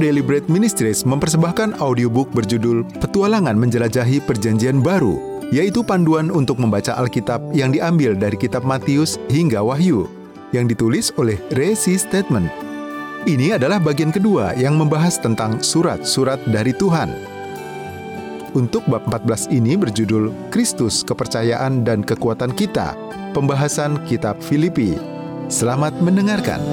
Bread Ministries mempersembahkan audiobook berjudul Petualangan Menjelajahi Perjanjian Baru, yaitu panduan untuk membaca Alkitab yang diambil dari kitab Matius hingga Wahyu, yang ditulis oleh Resi Statement. Ini adalah bagian kedua yang membahas tentang surat-surat dari Tuhan. Untuk bab 14 ini berjudul Kristus, Kepercayaan dan Kekuatan Kita, pembahasan kitab Filipi. Selamat mendengarkan.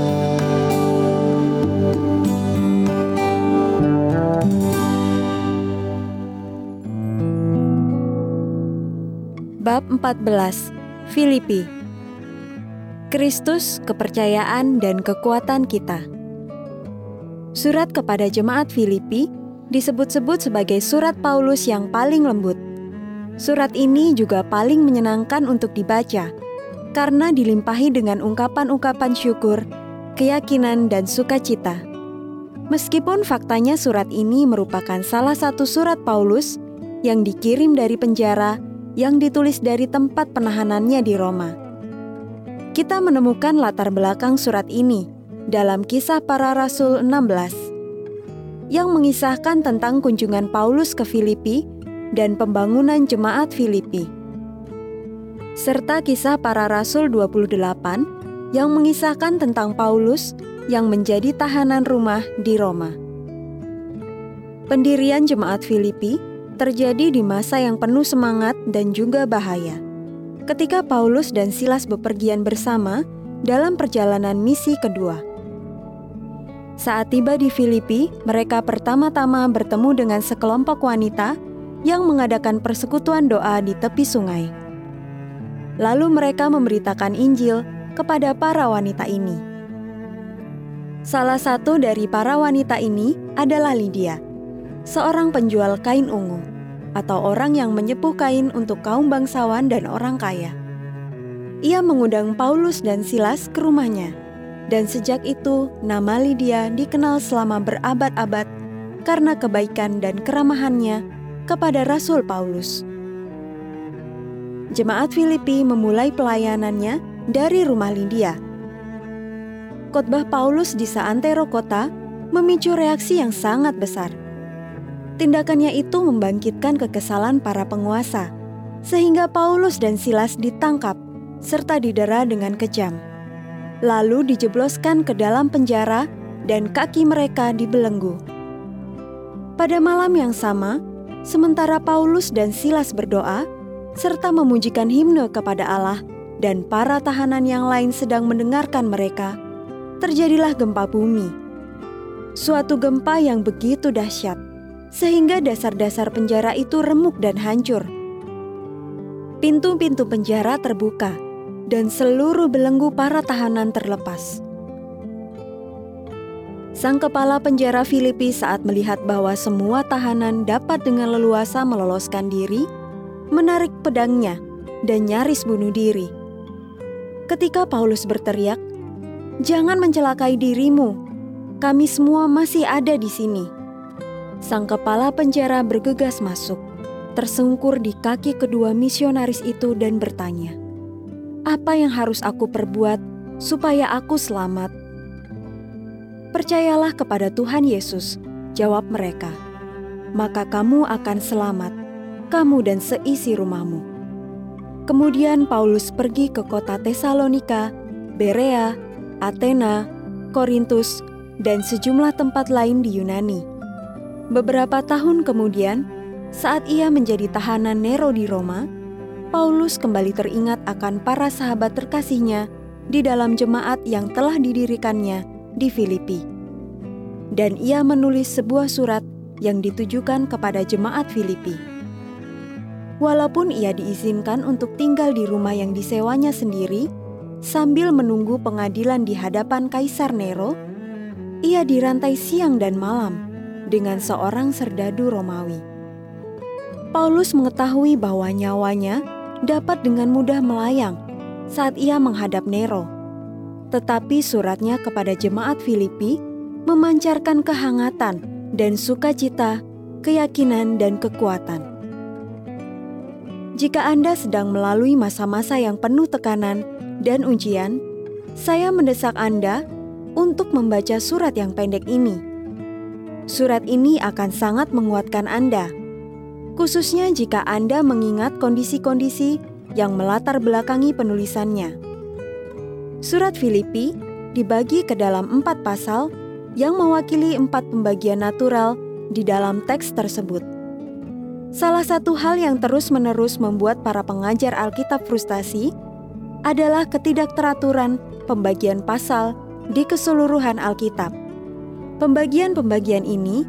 Bab 14 Filipi Kristus, kepercayaan dan kekuatan kita. Surat kepada jemaat Filipi disebut-sebut sebagai surat Paulus yang paling lembut. Surat ini juga paling menyenangkan untuk dibaca karena dilimpahi dengan ungkapan-ungkapan syukur, keyakinan, dan sukacita. Meskipun faktanya surat ini merupakan salah satu surat Paulus yang dikirim dari penjara yang ditulis dari tempat penahanannya di Roma. Kita menemukan latar belakang surat ini dalam kisah para rasul 16 yang mengisahkan tentang kunjungan Paulus ke Filipi dan pembangunan jemaat Filipi. Serta kisah para rasul 28 yang mengisahkan tentang Paulus yang menjadi tahanan rumah di Roma. Pendirian jemaat Filipi terjadi di masa yang penuh semangat dan juga bahaya. Ketika Paulus dan Silas bepergian bersama dalam perjalanan misi kedua. Saat tiba di Filipi, mereka pertama-tama bertemu dengan sekelompok wanita yang mengadakan persekutuan doa di tepi sungai. Lalu mereka memberitakan Injil kepada para wanita ini. Salah satu dari para wanita ini adalah Lydia seorang penjual kain ungu, atau orang yang menyepuh kain untuk kaum bangsawan dan orang kaya. Ia mengundang Paulus dan Silas ke rumahnya, dan sejak itu nama Lydia dikenal selama berabad-abad karena kebaikan dan keramahannya kepada Rasul Paulus. Jemaat Filipi memulai pelayanannya dari rumah Lydia. Khotbah Paulus di Saantero kota memicu reaksi yang sangat besar – Tindakannya itu membangkitkan kekesalan para penguasa, sehingga Paulus dan Silas ditangkap serta didera dengan kejam. Lalu dijebloskan ke dalam penjara dan kaki mereka dibelenggu. Pada malam yang sama, sementara Paulus dan Silas berdoa serta memujikan himne kepada Allah dan para tahanan yang lain sedang mendengarkan mereka, terjadilah gempa bumi. Suatu gempa yang begitu dahsyat sehingga dasar-dasar penjara itu remuk dan hancur. Pintu-pintu penjara terbuka, dan seluruh belenggu para tahanan terlepas. Sang kepala penjara Filipi saat melihat bahwa semua tahanan dapat dengan leluasa meloloskan diri, menarik pedangnya dan nyaris bunuh diri. Ketika Paulus berteriak, "Jangan mencelakai dirimu, kami semua masih ada di sini." Sang kepala penjara bergegas masuk, tersungkur di kaki kedua misionaris itu dan bertanya, "Apa yang harus aku perbuat supaya aku selamat?" "Percayalah kepada Tuhan Yesus," jawab mereka. "Maka kamu akan selamat, kamu dan seisi rumahmu." Kemudian Paulus pergi ke kota Tesalonika, Berea, Athena, Korintus, dan sejumlah tempat lain di Yunani Beberapa tahun kemudian, saat ia menjadi tahanan Nero di Roma, Paulus kembali teringat akan para sahabat terkasihnya di dalam jemaat yang telah didirikannya di Filipi. Dan ia menulis sebuah surat yang ditujukan kepada jemaat Filipi. Walaupun ia diizinkan untuk tinggal di rumah yang disewanya sendiri, sambil menunggu pengadilan di hadapan Kaisar Nero, ia dirantai siang dan malam dengan seorang serdadu Romawi. Paulus mengetahui bahwa nyawanya dapat dengan mudah melayang saat ia menghadap Nero. Tetapi suratnya kepada jemaat Filipi memancarkan kehangatan dan sukacita, keyakinan, dan kekuatan. Jika Anda sedang melalui masa-masa yang penuh tekanan dan ujian, saya mendesak Anda untuk membaca surat yang pendek ini Surat ini akan sangat menguatkan Anda, khususnya jika Anda mengingat kondisi-kondisi yang melatar belakangi penulisannya. Surat Filipi dibagi ke dalam empat pasal yang mewakili empat pembagian natural di dalam teks tersebut. Salah satu hal yang terus-menerus membuat para pengajar Alkitab frustasi adalah ketidakteraturan pembagian pasal di keseluruhan Alkitab. Pembagian-pembagian ini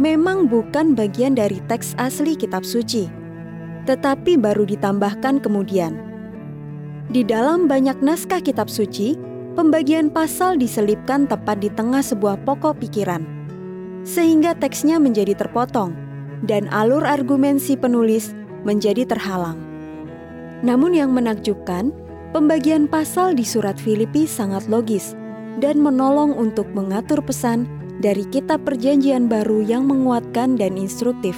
memang bukan bagian dari teks asli kitab suci, tetapi baru ditambahkan kemudian. Di dalam banyak naskah kitab suci, pembagian pasal diselipkan tepat di tengah sebuah pokok pikiran, sehingga teksnya menjadi terpotong dan alur argumen si penulis menjadi terhalang. Namun yang menakjubkan, pembagian pasal di surat Filipi sangat logis dan menolong untuk mengatur pesan dari kitab perjanjian baru yang menguatkan dan instruktif.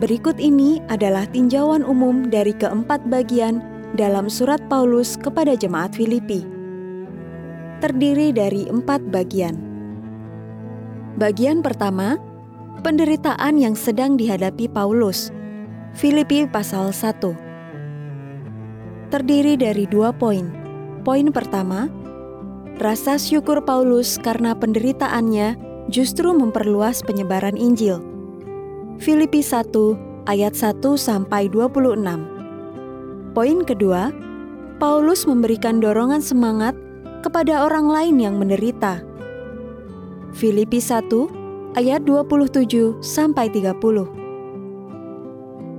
Berikut ini adalah tinjauan umum dari keempat bagian dalam surat Paulus kepada jemaat Filipi. Terdiri dari empat bagian. Bagian pertama, penderitaan yang sedang dihadapi Paulus. Filipi pasal 1. Terdiri dari dua poin. Poin pertama, rasa syukur Paulus karena penderitaannya justru memperluas penyebaran Injil. Filipi 1 ayat 1 sampai 26. Poin kedua, Paulus memberikan dorongan semangat kepada orang lain yang menderita. Filipi 1 ayat 27 sampai 30.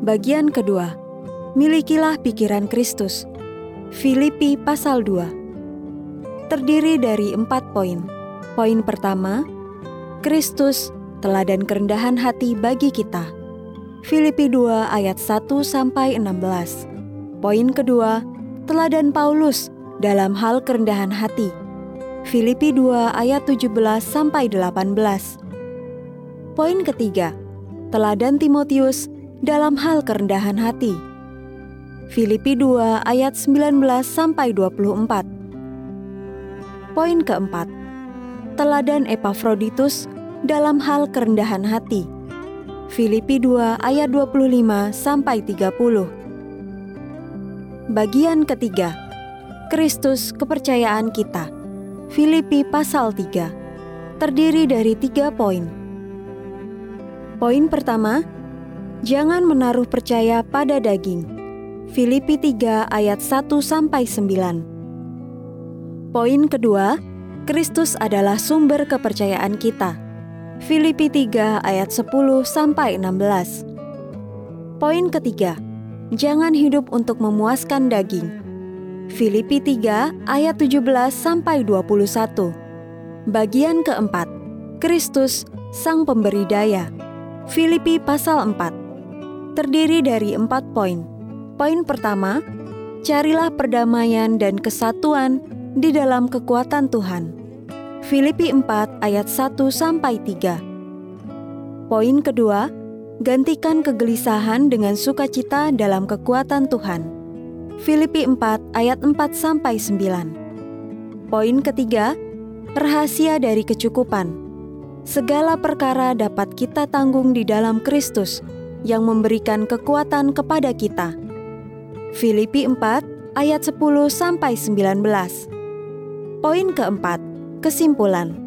Bagian kedua, milikilah pikiran Kristus. Filipi pasal 2 terdiri dari empat poin. Poin pertama, Kristus, teladan kerendahan hati bagi kita. Filipi 2 ayat 1 sampai 16. Poin kedua, teladan Paulus dalam hal kerendahan hati. Filipi 2 ayat 17 sampai 18. Poin ketiga, teladan Timotius dalam hal kerendahan hati. Filipi 2 ayat 19 sampai 24. Poin keempat, teladan Epafroditus dalam hal kerendahan hati. Filipi 2 ayat 25 sampai 30. Bagian ketiga, Kristus kepercayaan kita. Filipi pasal 3. Terdiri dari tiga poin. Poin pertama, jangan menaruh percaya pada daging. Filipi 3 ayat 1 sampai 9. Poin kedua, Kristus adalah sumber kepercayaan kita. Filipi 3 ayat 10 sampai 16. Poin ketiga, jangan hidup untuk memuaskan daging. Filipi 3 ayat 17 sampai 21. Bagian keempat, Kristus sang pemberi daya. Filipi pasal 4. Terdiri dari empat poin. Poin pertama, carilah perdamaian dan kesatuan di dalam kekuatan Tuhan. Filipi 4 ayat 1 sampai 3. Poin kedua, gantikan kegelisahan dengan sukacita dalam kekuatan Tuhan. Filipi 4 ayat 4 sampai 9. Poin ketiga, rahasia dari kecukupan. Segala perkara dapat kita tanggung di dalam Kristus yang memberikan kekuatan kepada kita. Filipi 4 ayat 10 sampai 19. Poin keempat, kesimpulan.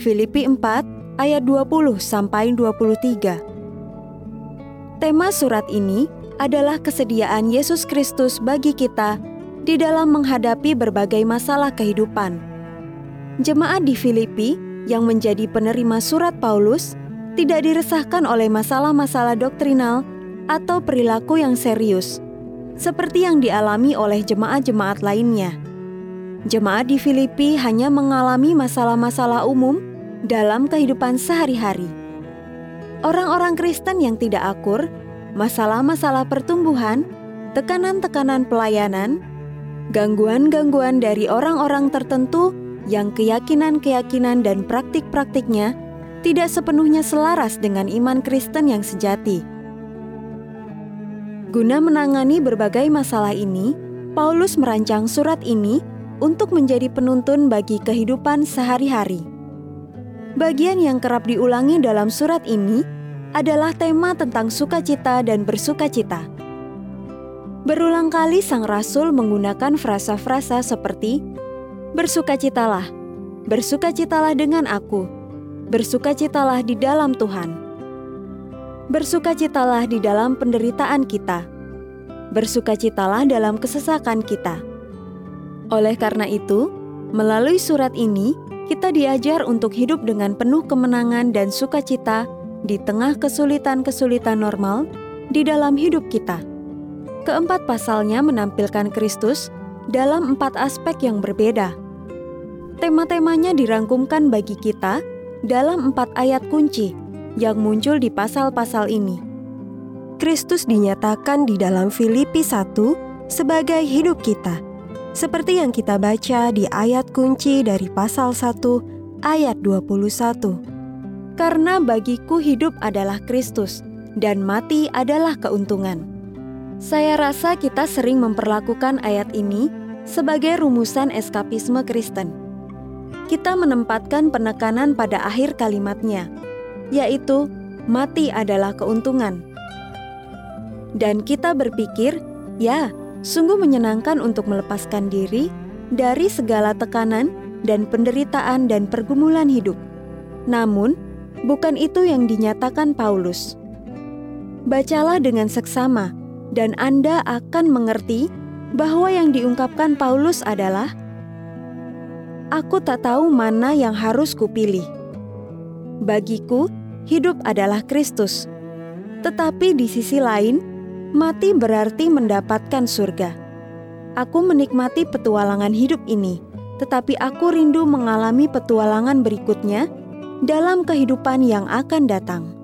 Filipi 4 ayat 20 sampai 23. Tema surat ini adalah kesediaan Yesus Kristus bagi kita di dalam menghadapi berbagai masalah kehidupan. Jemaat di Filipi yang menjadi penerima surat Paulus tidak diresahkan oleh masalah-masalah doktrinal atau perilaku yang serius, seperti yang dialami oleh jemaat-jemaat lainnya jemaat di Filipi hanya mengalami masalah-masalah umum dalam kehidupan sehari-hari. Orang-orang Kristen yang tidak akur, masalah-masalah pertumbuhan, tekanan-tekanan pelayanan, gangguan-gangguan dari orang-orang tertentu yang keyakinan-keyakinan dan praktik-praktiknya tidak sepenuhnya selaras dengan iman Kristen yang sejati. Guna menangani berbagai masalah ini, Paulus merancang surat ini untuk menjadi penuntun bagi kehidupan sehari-hari. Bagian yang kerap diulangi dalam surat ini adalah tema tentang sukacita dan bersukacita. Berulang kali sang rasul menggunakan frasa-frasa seperti bersukacitalah, bersukacitalah dengan aku, bersukacitalah di dalam Tuhan. Bersukacitalah di dalam penderitaan kita. Bersukacitalah dalam kesesakan kita. Oleh karena itu, melalui surat ini kita diajar untuk hidup dengan penuh kemenangan dan sukacita di tengah kesulitan-kesulitan normal di dalam hidup kita. Keempat pasalnya menampilkan Kristus dalam empat aspek yang berbeda. Tema-temanya dirangkumkan bagi kita dalam empat ayat kunci yang muncul di pasal-pasal ini. Kristus dinyatakan di dalam Filipi 1 sebagai hidup kita, seperti yang kita baca di ayat kunci dari pasal 1 ayat 21. Karena bagiku hidup adalah Kristus dan mati adalah keuntungan. Saya rasa kita sering memperlakukan ayat ini sebagai rumusan eskapisme Kristen kita menempatkan penekanan pada akhir kalimatnya, yaitu mati adalah keuntungan. Dan kita berpikir, ya, sungguh menyenangkan untuk melepaskan diri dari segala tekanan dan penderitaan dan pergumulan hidup. Namun, bukan itu yang dinyatakan Paulus. Bacalah dengan seksama, dan Anda akan mengerti bahwa yang diungkapkan Paulus adalah aku tak tahu mana yang harus kupilih. Bagiku, hidup adalah Kristus. Tetapi di sisi lain, mati berarti mendapatkan surga. Aku menikmati petualangan hidup ini, tetapi aku rindu mengalami petualangan berikutnya dalam kehidupan yang akan datang.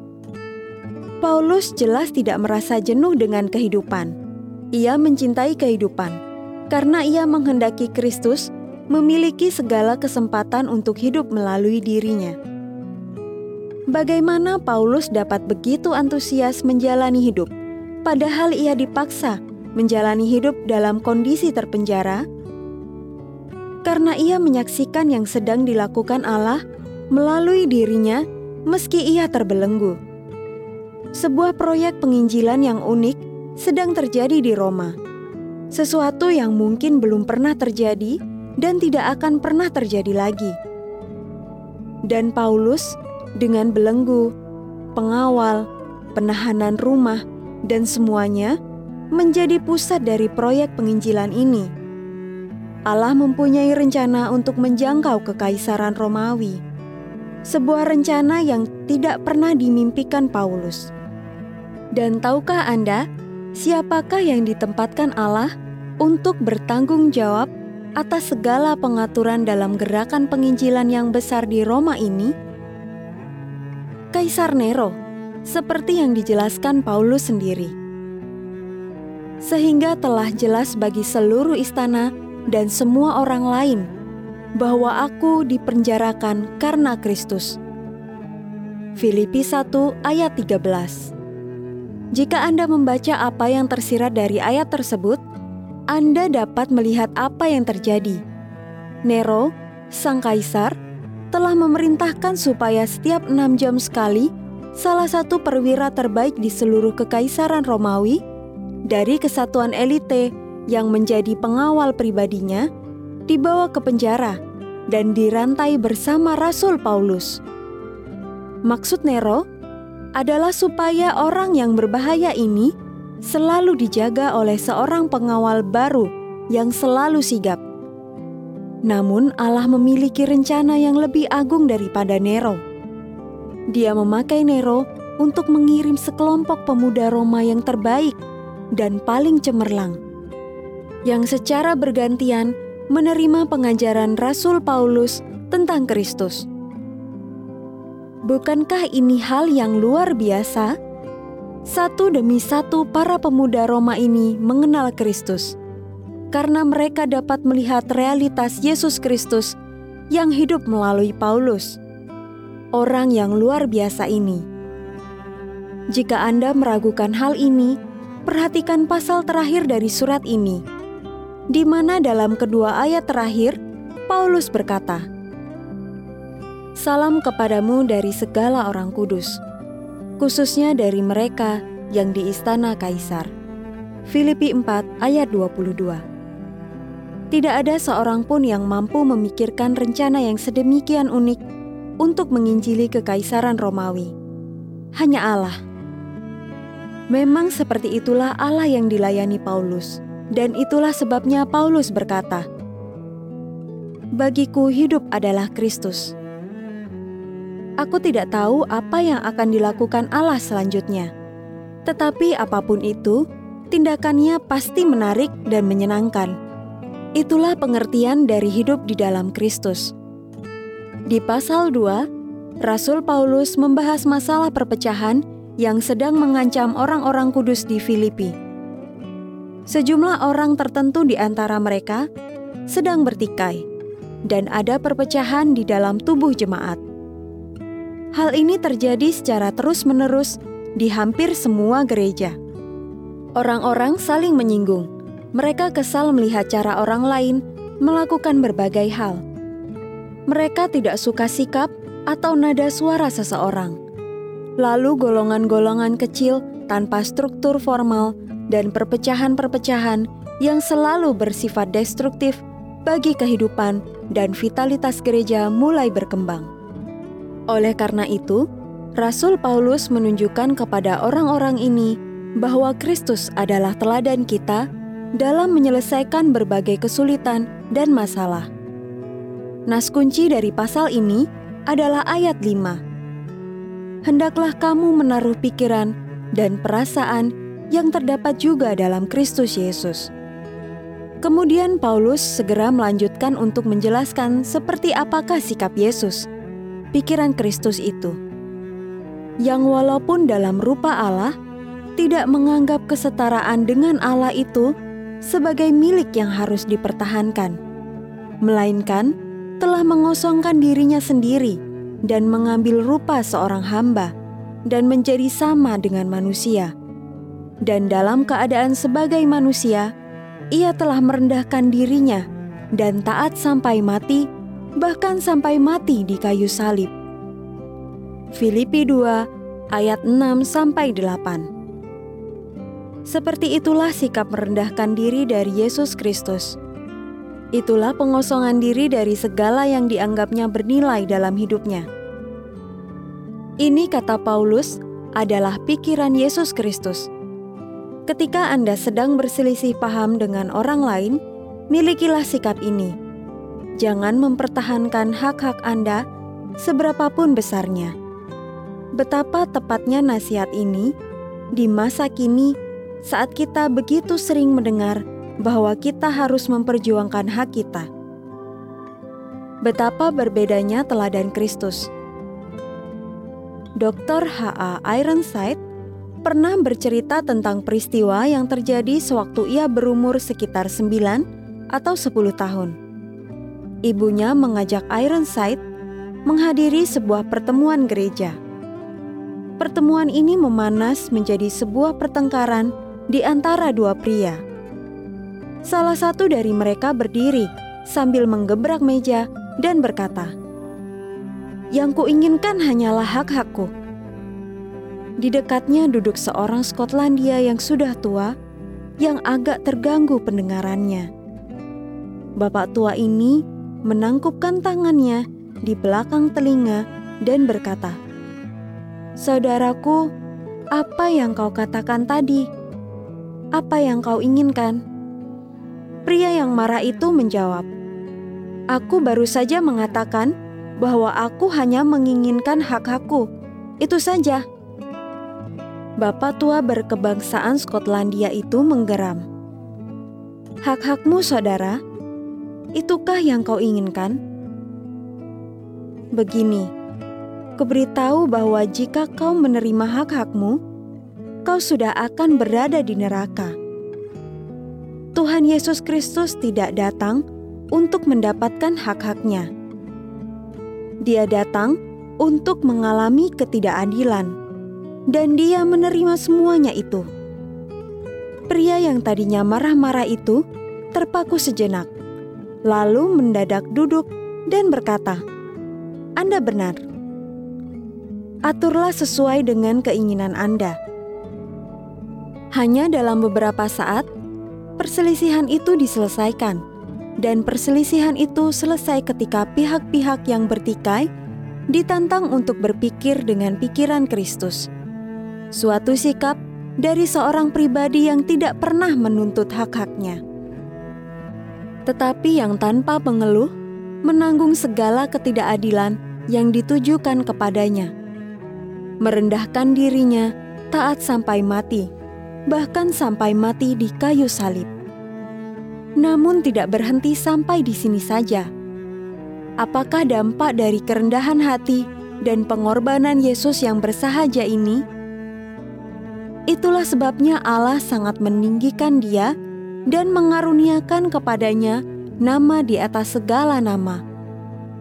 Paulus jelas tidak merasa jenuh dengan kehidupan. Ia mencintai kehidupan karena ia menghendaki Kristus memiliki segala kesempatan untuk hidup melalui dirinya. Bagaimana Paulus dapat begitu antusias menjalani hidup, padahal ia dipaksa menjalani hidup dalam kondisi terpenjara? Karena ia menyaksikan yang sedang dilakukan Allah melalui dirinya, meski ia terbelenggu. Sebuah proyek penginjilan yang unik sedang terjadi di Roma, sesuatu yang mungkin belum pernah terjadi dan tidak akan pernah terjadi lagi. Dan Paulus dengan belenggu, pengawal, penahanan rumah, dan semuanya menjadi pusat dari proyek penginjilan ini. Allah mempunyai rencana untuk menjangkau kekaisaran Romawi, sebuah rencana yang tidak pernah dimimpikan Paulus. Dan tahukah Anda, siapakah yang ditempatkan Allah untuk bertanggung jawab atas segala pengaturan dalam gerakan penginjilan yang besar di Roma ini? Kaisar Nero, seperti yang dijelaskan Paulus sendiri. Sehingga telah jelas bagi seluruh istana dan semua orang lain bahwa aku dipenjarakan karena Kristus. Filipi 1 ayat 13 Jika Anda membaca apa yang tersirat dari ayat tersebut, anda dapat melihat apa yang terjadi. Nero, sang kaisar, telah memerintahkan supaya setiap enam jam sekali salah satu perwira terbaik di seluruh kekaisaran Romawi dari kesatuan elite yang menjadi pengawal pribadinya dibawa ke penjara dan dirantai bersama Rasul Paulus. Maksud Nero adalah supaya orang yang berbahaya ini selalu dijaga oleh seorang pengawal baru yang selalu sigap. Namun, Allah memiliki rencana yang lebih agung daripada Nero. Dia memakai Nero untuk mengirim sekelompok pemuda Roma yang terbaik dan paling cemerlang, yang secara bergantian menerima pengajaran Rasul Paulus tentang Kristus. Bukankah ini hal yang luar biasa? Satu demi satu para pemuda Roma ini mengenal Kristus. Karena mereka dapat melihat realitas Yesus Kristus yang hidup melalui Paulus. Orang yang luar biasa ini. Jika Anda meragukan hal ini, perhatikan pasal terakhir dari surat ini, di mana dalam kedua ayat terakhir Paulus berkata, Salam kepadamu dari segala orang kudus, khususnya dari mereka yang di istana kaisar. Filipi 4 ayat 22 Tidak ada seorang pun yang mampu memikirkan rencana yang sedemikian unik untuk menginjili kekaisaran Romawi. Hanya Allah. Memang seperti itulah Allah yang dilayani Paulus. Dan itulah sebabnya Paulus berkata, "Bagiku hidup adalah Kristus." Aku tidak tahu apa yang akan dilakukan Allah selanjutnya, tetapi apa pun itu, tindakannya pasti menarik dan menyenangkan. Itulah pengertian dari hidup di dalam Kristus. Di pasal 2, Rasul Paulus membahas masalah perpecahan yang sedang mengancam orang-orang kudus di Filipi. Sejumlah orang tertentu di antara mereka sedang bertikai, dan ada perpecahan di dalam tubuh jemaat. Hal ini terjadi secara terus-menerus di hampir semua gereja. Orang-orang saling menyinggung. Mereka kesal melihat cara orang lain melakukan berbagai hal mereka tidak suka sikap atau nada suara seseorang. Lalu golongan-golongan kecil tanpa struktur formal dan perpecahan-perpecahan yang selalu bersifat destruktif bagi kehidupan dan vitalitas gereja mulai berkembang. Oleh karena itu, Rasul Paulus menunjukkan kepada orang-orang ini bahwa Kristus adalah teladan kita dalam menyelesaikan berbagai kesulitan dan masalah. Nas kunci dari pasal ini adalah ayat 5. Hendaklah kamu menaruh pikiran dan perasaan yang terdapat juga dalam Kristus Yesus. Kemudian Paulus segera melanjutkan untuk menjelaskan seperti apakah sikap Yesus, pikiran Kristus itu. Yang walaupun dalam rupa Allah, tidak menganggap kesetaraan dengan Allah itu sebagai milik yang harus dipertahankan, melainkan telah mengosongkan dirinya sendiri dan mengambil rupa seorang hamba dan menjadi sama dengan manusia. Dan dalam keadaan sebagai manusia, ia telah merendahkan dirinya dan taat sampai mati, bahkan sampai mati di kayu salib. Filipi 2 ayat 6 sampai 8. Seperti itulah sikap merendahkan diri dari Yesus Kristus Itulah pengosongan diri dari segala yang dianggapnya bernilai dalam hidupnya. Ini kata Paulus adalah pikiran Yesus Kristus. Ketika Anda sedang berselisih paham dengan orang lain, milikilah sikap ini. Jangan mempertahankan hak-hak Anda seberapapun besarnya. Betapa tepatnya nasihat ini di masa kini saat kita begitu sering mendengar bahwa kita harus memperjuangkan hak kita. Betapa berbedanya teladan Kristus. Dr. H.A. Ironside pernah bercerita tentang peristiwa yang terjadi sewaktu ia berumur sekitar 9 atau 10 tahun. Ibunya mengajak Ironside menghadiri sebuah pertemuan gereja. Pertemuan ini memanas menjadi sebuah pertengkaran di antara dua pria Salah satu dari mereka berdiri sambil menggebrak meja dan berkata, "Yang kuinginkan hanyalah hak-hakku." Di dekatnya duduk seorang Skotlandia yang sudah tua, yang agak terganggu pendengarannya. Bapak tua ini menangkupkan tangannya di belakang telinga dan berkata, "Saudaraku, apa yang kau katakan tadi? Apa yang kau inginkan?" Pria yang marah itu menjawab, "Aku baru saja mengatakan bahwa aku hanya menginginkan hak-hakku. Itu saja." Bapak tua berkebangsaan Skotlandia itu menggeram. "Hak-hakmu, saudara, itukah yang kau inginkan?" Begini, kuberitahu bahwa jika kau menerima hak-hakmu, kau sudah akan berada di neraka. Tuhan Yesus Kristus tidak datang untuk mendapatkan hak-haknya. Dia datang untuk mengalami ketidakadilan, dan Dia menerima semuanya itu. Pria yang tadinya marah-marah itu terpaku sejenak, lalu mendadak duduk dan berkata, Anda benar. Aturlah sesuai dengan keinginan Anda. Hanya dalam beberapa saat, perselisihan itu diselesaikan, dan perselisihan itu selesai ketika pihak-pihak yang bertikai ditantang untuk berpikir dengan pikiran Kristus. Suatu sikap dari seorang pribadi yang tidak pernah menuntut hak-haknya, tetapi yang tanpa mengeluh menanggung segala ketidakadilan yang ditujukan kepadanya, merendahkan dirinya, taat sampai mati bahkan sampai mati di kayu salib. Namun, tidak berhenti sampai di sini saja. Apakah dampak dari kerendahan hati dan pengorbanan Yesus yang bersahaja ini? Itulah sebabnya Allah sangat meninggikan Dia dan mengaruniakan kepadanya nama di atas segala nama,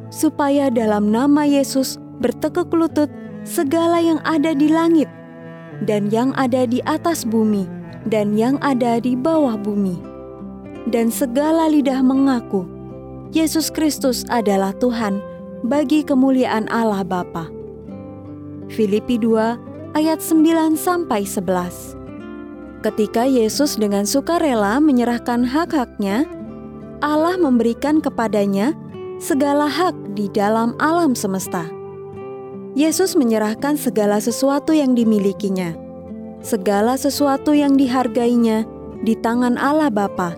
supaya dalam nama Yesus bertekuk lutut segala yang ada di langit dan yang ada di atas bumi, dan yang ada di bawah bumi. Dan segala lidah mengaku, Yesus Kristus adalah Tuhan bagi kemuliaan Allah Bapa. Filipi 2 ayat 9 sampai 11. Ketika Yesus dengan sukarela menyerahkan hak-haknya, Allah memberikan kepadanya segala hak di dalam alam semesta. Yesus menyerahkan segala sesuatu yang dimilikinya, segala sesuatu yang dihargainya di tangan Allah Bapa.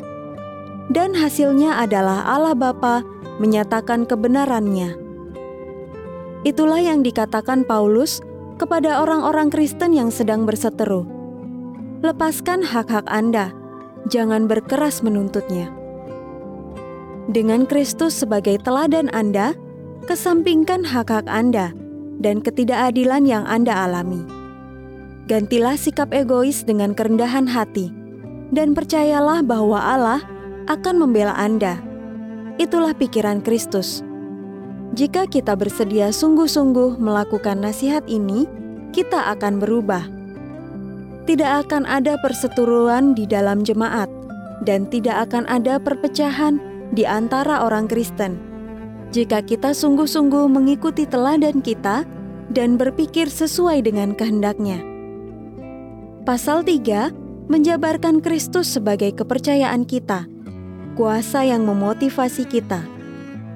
Dan hasilnya adalah Allah Bapa menyatakan kebenarannya. Itulah yang dikatakan Paulus kepada orang-orang Kristen yang sedang berseteru. Lepaskan hak-hak Anda, jangan berkeras menuntutnya. Dengan Kristus sebagai teladan Anda, kesampingkan hak-hak Anda dan ketidakadilan yang Anda alami. Gantilah sikap egois dengan kerendahan hati, dan percayalah bahwa Allah akan membela Anda. Itulah pikiran Kristus. Jika kita bersedia sungguh-sungguh melakukan nasihat ini, kita akan berubah. Tidak akan ada perseteruan di dalam jemaat, dan tidak akan ada perpecahan di antara orang Kristen jika kita sungguh-sungguh mengikuti teladan kita dan berpikir sesuai dengan kehendaknya. Pasal 3 menjabarkan Kristus sebagai kepercayaan kita, kuasa yang memotivasi kita.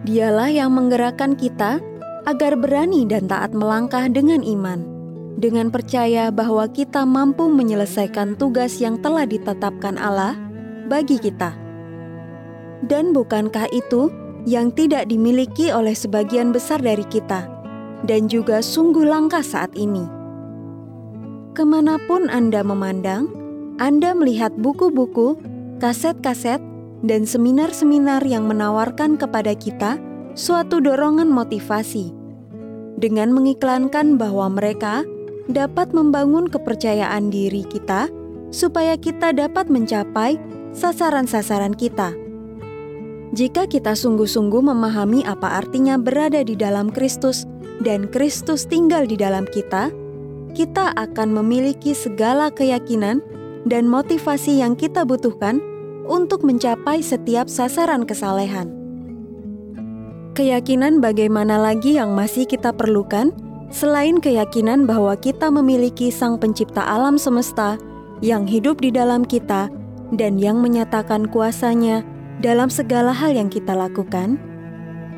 Dialah yang menggerakkan kita agar berani dan taat melangkah dengan iman, dengan percaya bahwa kita mampu menyelesaikan tugas yang telah ditetapkan Allah bagi kita. Dan bukankah itu yang tidak dimiliki oleh sebagian besar dari kita, dan juga sungguh langka saat ini. Ke mana pun Anda memandang, Anda melihat buku-buku, kaset-kaset, dan seminar-seminar yang menawarkan kepada kita suatu dorongan motivasi dengan mengiklankan bahwa mereka dapat membangun kepercayaan diri kita supaya kita dapat mencapai sasaran-sasaran kita. Jika kita sungguh-sungguh memahami apa artinya berada di dalam Kristus dan Kristus tinggal di dalam kita, kita akan memiliki segala keyakinan dan motivasi yang kita butuhkan untuk mencapai setiap sasaran kesalehan. Keyakinan bagaimana lagi yang masih kita perlukan selain keyakinan bahwa kita memiliki Sang Pencipta alam semesta yang hidup di dalam kita dan yang menyatakan kuasanya dalam segala hal yang kita lakukan?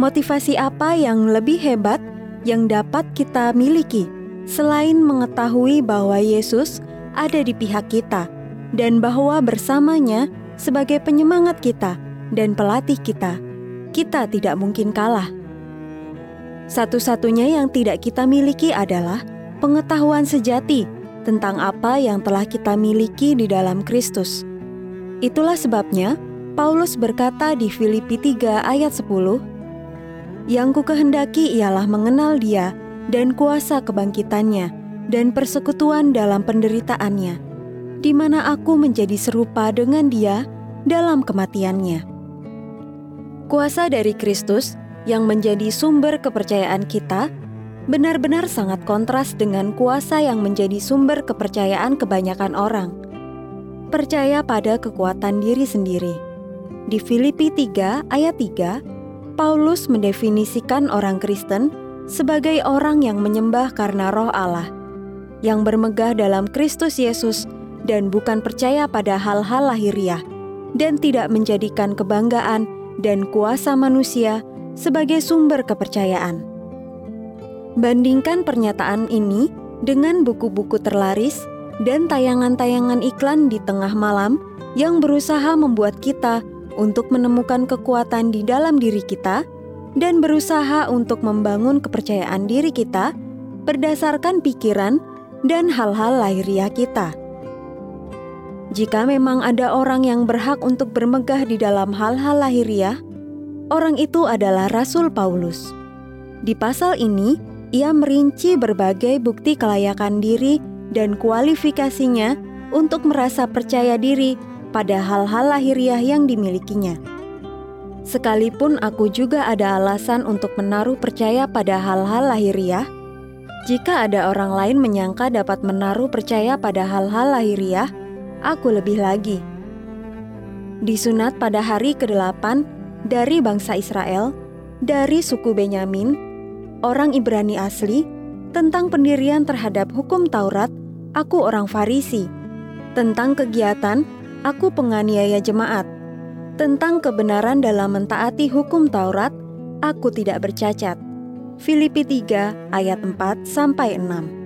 Motivasi apa yang lebih hebat yang dapat kita miliki selain mengetahui bahwa Yesus ada di pihak kita dan bahwa bersamanya sebagai penyemangat kita dan pelatih kita, kita tidak mungkin kalah. Satu-satunya yang tidak kita miliki adalah pengetahuan sejati tentang apa yang telah kita miliki di dalam Kristus. Itulah sebabnya Paulus berkata di Filipi 3 ayat 10, Yang ku kehendaki ialah mengenal dia dan kuasa kebangkitannya dan persekutuan dalam penderitaannya, di mana aku menjadi serupa dengan dia dalam kematiannya. Kuasa dari Kristus yang menjadi sumber kepercayaan kita benar-benar sangat kontras dengan kuasa yang menjadi sumber kepercayaan kebanyakan orang. Percaya pada kekuatan diri sendiri di Filipi 3 ayat 3, Paulus mendefinisikan orang Kristen sebagai orang yang menyembah karena Roh Allah, yang bermegah dalam Kristus Yesus dan bukan percaya pada hal-hal lahiriah, dan tidak menjadikan kebanggaan dan kuasa manusia sebagai sumber kepercayaan. Bandingkan pernyataan ini dengan buku-buku terlaris dan tayangan-tayangan iklan di tengah malam yang berusaha membuat kita untuk menemukan kekuatan di dalam diri kita dan berusaha untuk membangun kepercayaan diri kita berdasarkan pikiran dan hal-hal lahiriah kita. Jika memang ada orang yang berhak untuk bermegah di dalam hal-hal lahiriah, orang itu adalah Rasul Paulus. Di pasal ini, ia merinci berbagai bukti kelayakan diri dan kualifikasinya untuk merasa percaya diri pada hal-hal lahiriah yang dimilikinya. Sekalipun aku juga ada alasan untuk menaruh percaya pada hal-hal lahiriah, jika ada orang lain menyangka dapat menaruh percaya pada hal-hal lahiriah, aku lebih lagi. Disunat pada hari ke-8 dari bangsa Israel, dari suku Benyamin, orang Ibrani asli, tentang pendirian terhadap hukum Taurat, aku orang Farisi. Tentang kegiatan, aku penganiaya jemaat. Tentang kebenaran dalam mentaati hukum Taurat, aku tidak bercacat. Filipi 3 ayat 4 sampai 6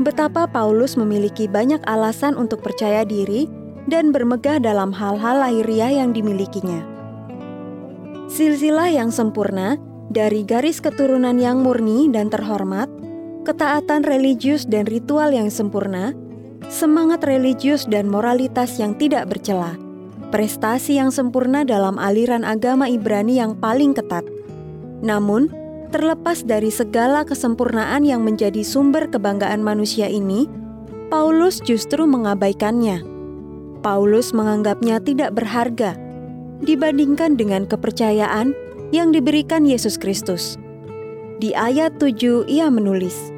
betapa Paulus memiliki banyak alasan untuk percaya diri dan bermegah dalam hal-hal lahiriah yang dimilikinya. Silsilah yang sempurna dari garis keturunan yang murni dan terhormat, ketaatan religius dan ritual yang sempurna, semangat religius dan moralitas yang tidak bercela, prestasi yang sempurna dalam aliran agama Ibrani yang paling ketat. Namun, Terlepas dari segala kesempurnaan yang menjadi sumber kebanggaan manusia ini, Paulus justru mengabaikannya. Paulus menganggapnya tidak berharga dibandingkan dengan kepercayaan yang diberikan Yesus Kristus. Di ayat 7 ia menulis,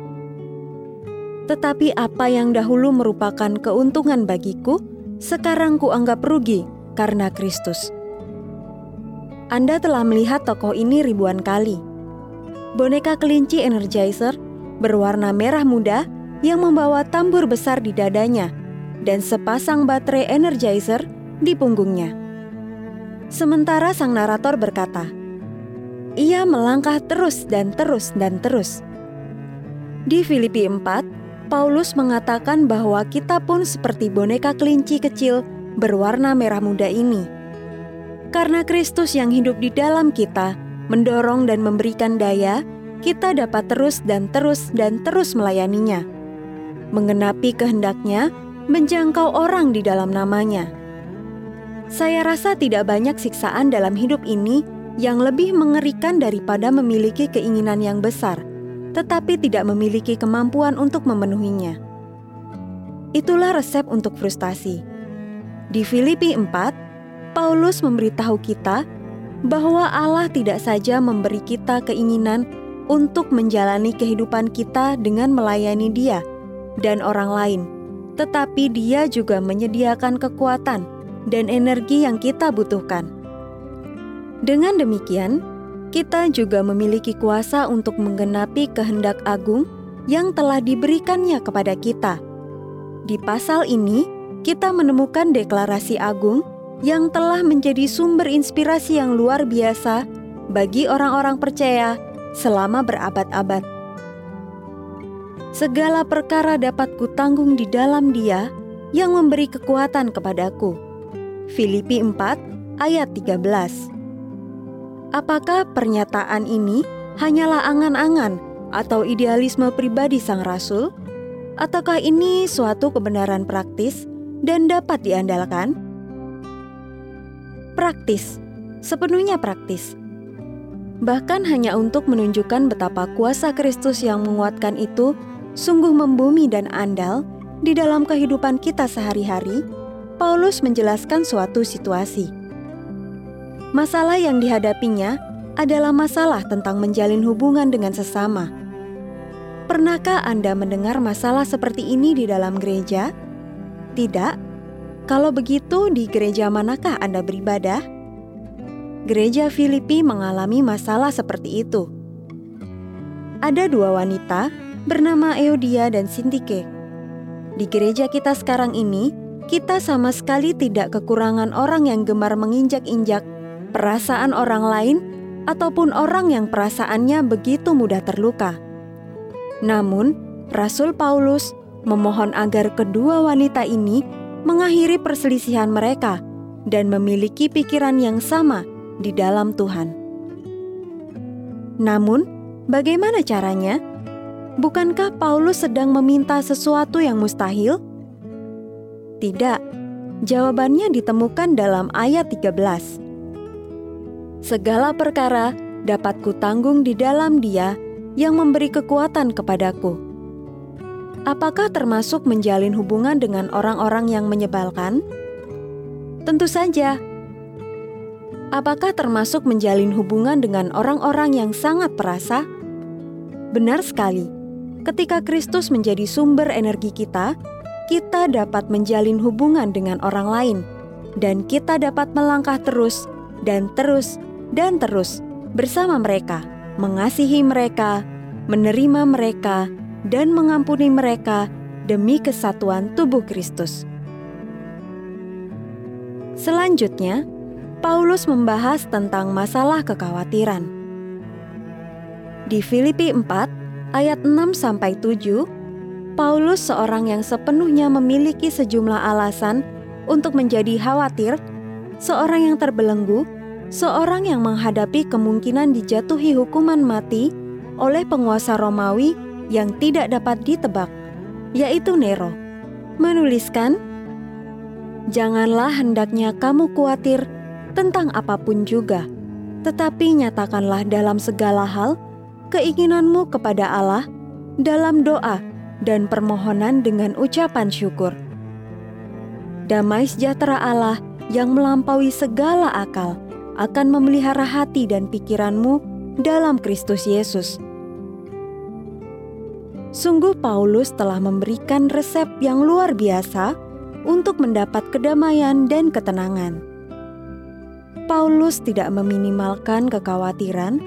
Tetapi apa yang dahulu merupakan keuntungan bagiku, sekarang kuanggap rugi karena Kristus. Anda telah melihat tokoh ini ribuan kali boneka kelinci energizer berwarna merah muda yang membawa tambur besar di dadanya dan sepasang baterai energizer di punggungnya. Sementara sang narator berkata, ia melangkah terus dan terus dan terus. Di Filipi 4, Paulus mengatakan bahwa kita pun seperti boneka kelinci kecil berwarna merah muda ini. Karena Kristus yang hidup di dalam kita, mendorong dan memberikan daya, kita dapat terus dan terus dan terus melayaninya. Mengenapi kehendaknya, menjangkau orang di dalam namanya. Saya rasa tidak banyak siksaan dalam hidup ini yang lebih mengerikan daripada memiliki keinginan yang besar, tetapi tidak memiliki kemampuan untuk memenuhinya. Itulah resep untuk frustasi. Di Filipi 4, Paulus memberitahu kita bahwa Allah tidak saja memberi kita keinginan untuk menjalani kehidupan kita dengan melayani Dia dan orang lain, tetapi Dia juga menyediakan kekuatan dan energi yang kita butuhkan. Dengan demikian, kita juga memiliki kuasa untuk menggenapi kehendak agung yang telah diberikannya kepada kita. Di pasal ini, kita menemukan deklarasi agung yang telah menjadi sumber inspirasi yang luar biasa bagi orang-orang percaya selama berabad-abad. Segala perkara dapat kutanggung di dalam Dia yang memberi kekuatan kepadaku. Filipi 4 ayat 13. Apakah pernyataan ini hanyalah angan-angan atau idealisme pribadi sang rasul? Ataukah ini suatu kebenaran praktis dan dapat diandalkan? praktis, sepenuhnya praktis. Bahkan hanya untuk menunjukkan betapa kuasa Kristus yang menguatkan itu sungguh membumi dan andal di dalam kehidupan kita sehari-hari, Paulus menjelaskan suatu situasi. Masalah yang dihadapinya adalah masalah tentang menjalin hubungan dengan sesama. Pernahkah Anda mendengar masalah seperti ini di dalam gereja? Tidak kalau begitu, di gereja manakah Anda beribadah? Gereja Filipi mengalami masalah seperti itu. ada dua wanita bernama Eudia dan Sintike. Di gereja kita sekarang ini, kita sama sekali tidak kekurangan orang yang gemar menginjak-injak perasaan orang lain ataupun orang yang perasaannya begitu mudah terluka. Namun, Rasul Paulus memohon agar kedua wanita ini mengakhiri perselisihan mereka dan memiliki pikiran yang sama di dalam Tuhan. Namun, bagaimana caranya? Bukankah Paulus sedang meminta sesuatu yang mustahil? Tidak. Jawabannya ditemukan dalam ayat 13. Segala perkara dapat kutanggung di dalam Dia yang memberi kekuatan kepadaku. Apakah termasuk menjalin hubungan dengan orang-orang yang menyebalkan? Tentu saja. Apakah termasuk menjalin hubungan dengan orang-orang yang sangat perasa? Benar sekali. Ketika Kristus menjadi sumber energi kita, kita dapat menjalin hubungan dengan orang lain, dan kita dapat melangkah terus dan terus dan terus bersama mereka, mengasihi mereka, menerima mereka, dan mengampuni mereka demi kesatuan tubuh Kristus. Selanjutnya, Paulus membahas tentang masalah kekhawatiran. Di Filipi 4 ayat 6 sampai 7 Paulus seorang yang sepenuhnya memiliki sejumlah alasan untuk menjadi khawatir, seorang yang terbelenggu, seorang yang menghadapi kemungkinan dijatuhi hukuman mati oleh penguasa Romawi yang tidak dapat ditebak, yaitu Nero. Menuliskan, "Janganlah hendaknya kamu khawatir tentang apa pun juga, tetapi nyatakanlah dalam segala hal keinginanmu kepada Allah dalam doa." dan permohonan dengan ucapan syukur. Damai sejahtera Allah yang melampaui segala akal akan memelihara hati dan pikiranmu dalam Kristus Yesus. Sungguh Paulus telah memberikan resep yang luar biasa untuk mendapat kedamaian dan ketenangan. Paulus tidak meminimalkan kekhawatiran,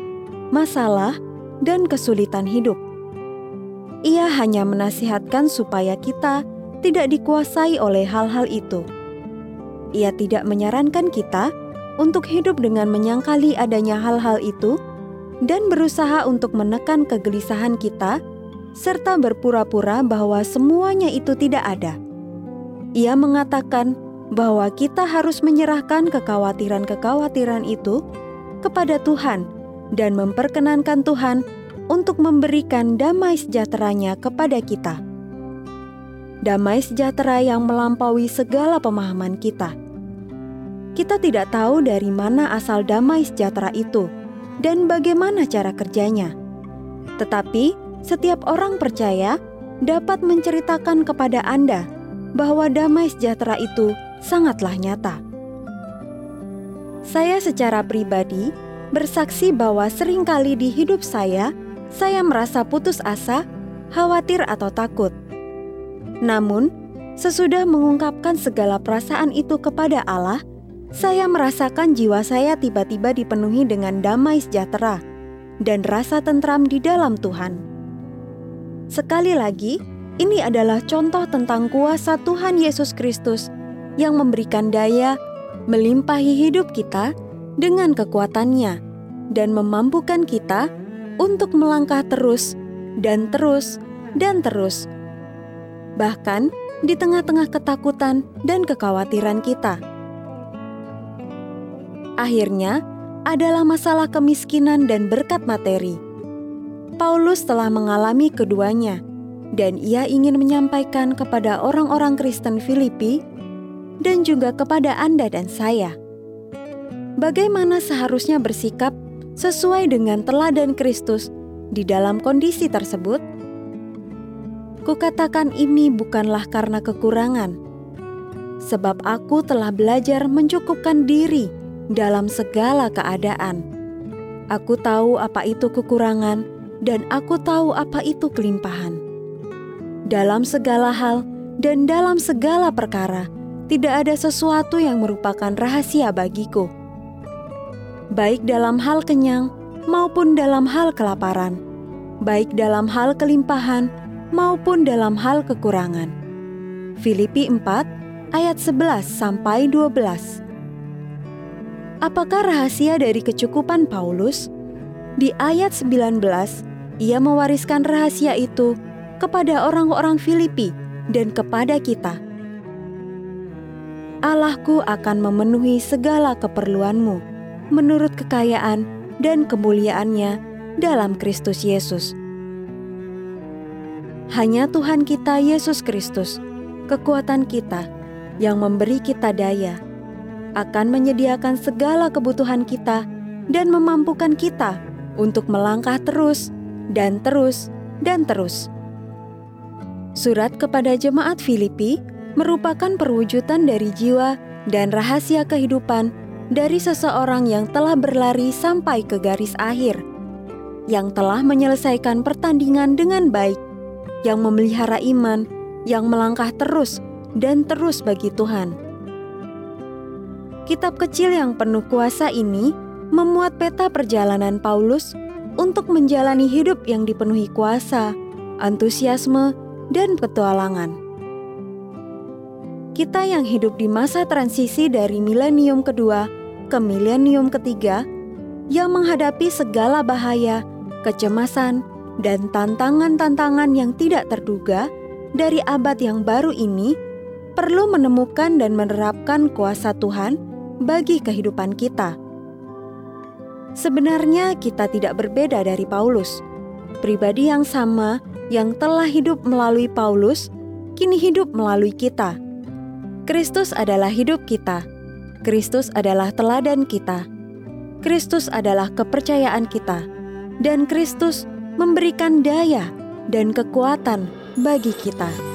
masalah, dan kesulitan hidup ia hanya menasihatkan supaya kita tidak dikuasai oleh hal-hal itu. Ia tidak menyarankan kita untuk hidup dengan menyangkali adanya hal-hal itu dan berusaha untuk menekan kegelisahan kita, serta berpura-pura bahwa semuanya itu tidak ada. Ia mengatakan bahwa kita harus menyerahkan kekhawatiran-kekhawatiran itu kepada Tuhan dan memperkenankan Tuhan untuk memberikan damai sejahteranya kepada kita. Damai sejahtera yang melampaui segala pemahaman kita. Kita tidak tahu dari mana asal damai sejahtera itu dan bagaimana cara kerjanya. Tetapi setiap orang percaya dapat menceritakan kepada Anda bahwa damai sejahtera itu sangatlah nyata. Saya secara pribadi bersaksi bahwa sering kali di hidup saya saya merasa putus asa, khawatir, atau takut. Namun, sesudah mengungkapkan segala perasaan itu kepada Allah, saya merasakan jiwa saya tiba-tiba dipenuhi dengan damai sejahtera dan rasa tentram di dalam Tuhan. Sekali lagi, ini adalah contoh tentang kuasa Tuhan Yesus Kristus yang memberikan daya melimpahi hidup kita dengan kekuatannya dan memampukan kita untuk melangkah terus dan terus dan terus, bahkan di tengah-tengah ketakutan dan kekhawatiran kita. Akhirnya adalah masalah kemiskinan dan berkat materi. Paulus telah mengalami keduanya, dan ia ingin menyampaikan kepada orang-orang Kristen Filipi dan juga kepada Anda dan saya. Bagaimana seharusnya bersikap sesuai dengan teladan Kristus di dalam kondisi tersebut? Kukatakan ini bukanlah karena kekurangan, sebab aku telah belajar mencukupkan diri dalam segala keadaan. Aku tahu apa itu kekurangan, dan aku tahu apa itu kelimpahan. Dalam segala hal dan dalam segala perkara, tidak ada sesuatu yang merupakan rahasia bagiku baik dalam hal kenyang maupun dalam hal kelaparan, baik dalam hal kelimpahan maupun dalam hal kekurangan. Filipi 4 ayat 11 sampai 12. Apakah rahasia dari kecukupan Paulus? Di ayat 19, ia mewariskan rahasia itu kepada orang-orang Filipi dan kepada kita. Allahku akan memenuhi segala keperluanmu menurut kekayaan dan kemuliaannya dalam Kristus Yesus. Hanya Tuhan kita Yesus Kristus, kekuatan kita, yang memberi kita daya, akan menyediakan segala kebutuhan kita dan memampukan kita untuk melangkah terus dan terus dan terus. Surat kepada jemaat Filipi merupakan perwujudan dari jiwa dan rahasia kehidupan dari seseorang yang telah berlari sampai ke garis akhir, yang telah menyelesaikan pertandingan dengan baik, yang memelihara iman, yang melangkah terus dan terus bagi Tuhan. Kitab kecil yang penuh kuasa ini memuat peta perjalanan Paulus untuk menjalani hidup yang dipenuhi kuasa, antusiasme, dan petualangan. Kita yang hidup di masa transisi dari milenium kedua ke milenium ketiga, yang menghadapi segala bahaya, kecemasan, dan tantangan-tantangan yang tidak terduga dari abad yang baru ini, perlu menemukan dan menerapkan kuasa Tuhan bagi kehidupan kita. Sebenarnya, kita tidak berbeda dari Paulus. Pribadi yang sama yang telah hidup melalui Paulus, kini hidup melalui kita. Kristus adalah hidup kita. Kristus adalah teladan kita. Kristus adalah kepercayaan kita, dan Kristus memberikan daya dan kekuatan bagi kita.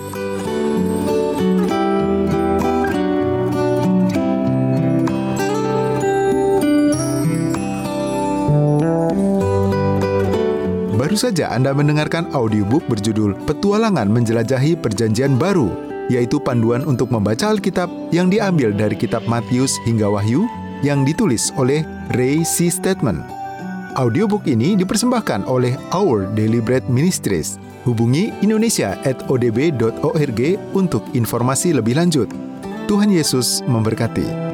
Baru saja Anda mendengarkan audiobook berjudul Petualangan Menjelajahi Perjanjian Baru, yaitu panduan untuk membaca Alkitab yang diambil dari kitab Matius hingga Wahyu yang ditulis oleh Ray C. Statement. Audiobook ini dipersembahkan oleh Our Daily Bread Ministries. Hubungi Indonesia at odb.org untuk informasi lebih lanjut. Tuhan Yesus memberkati.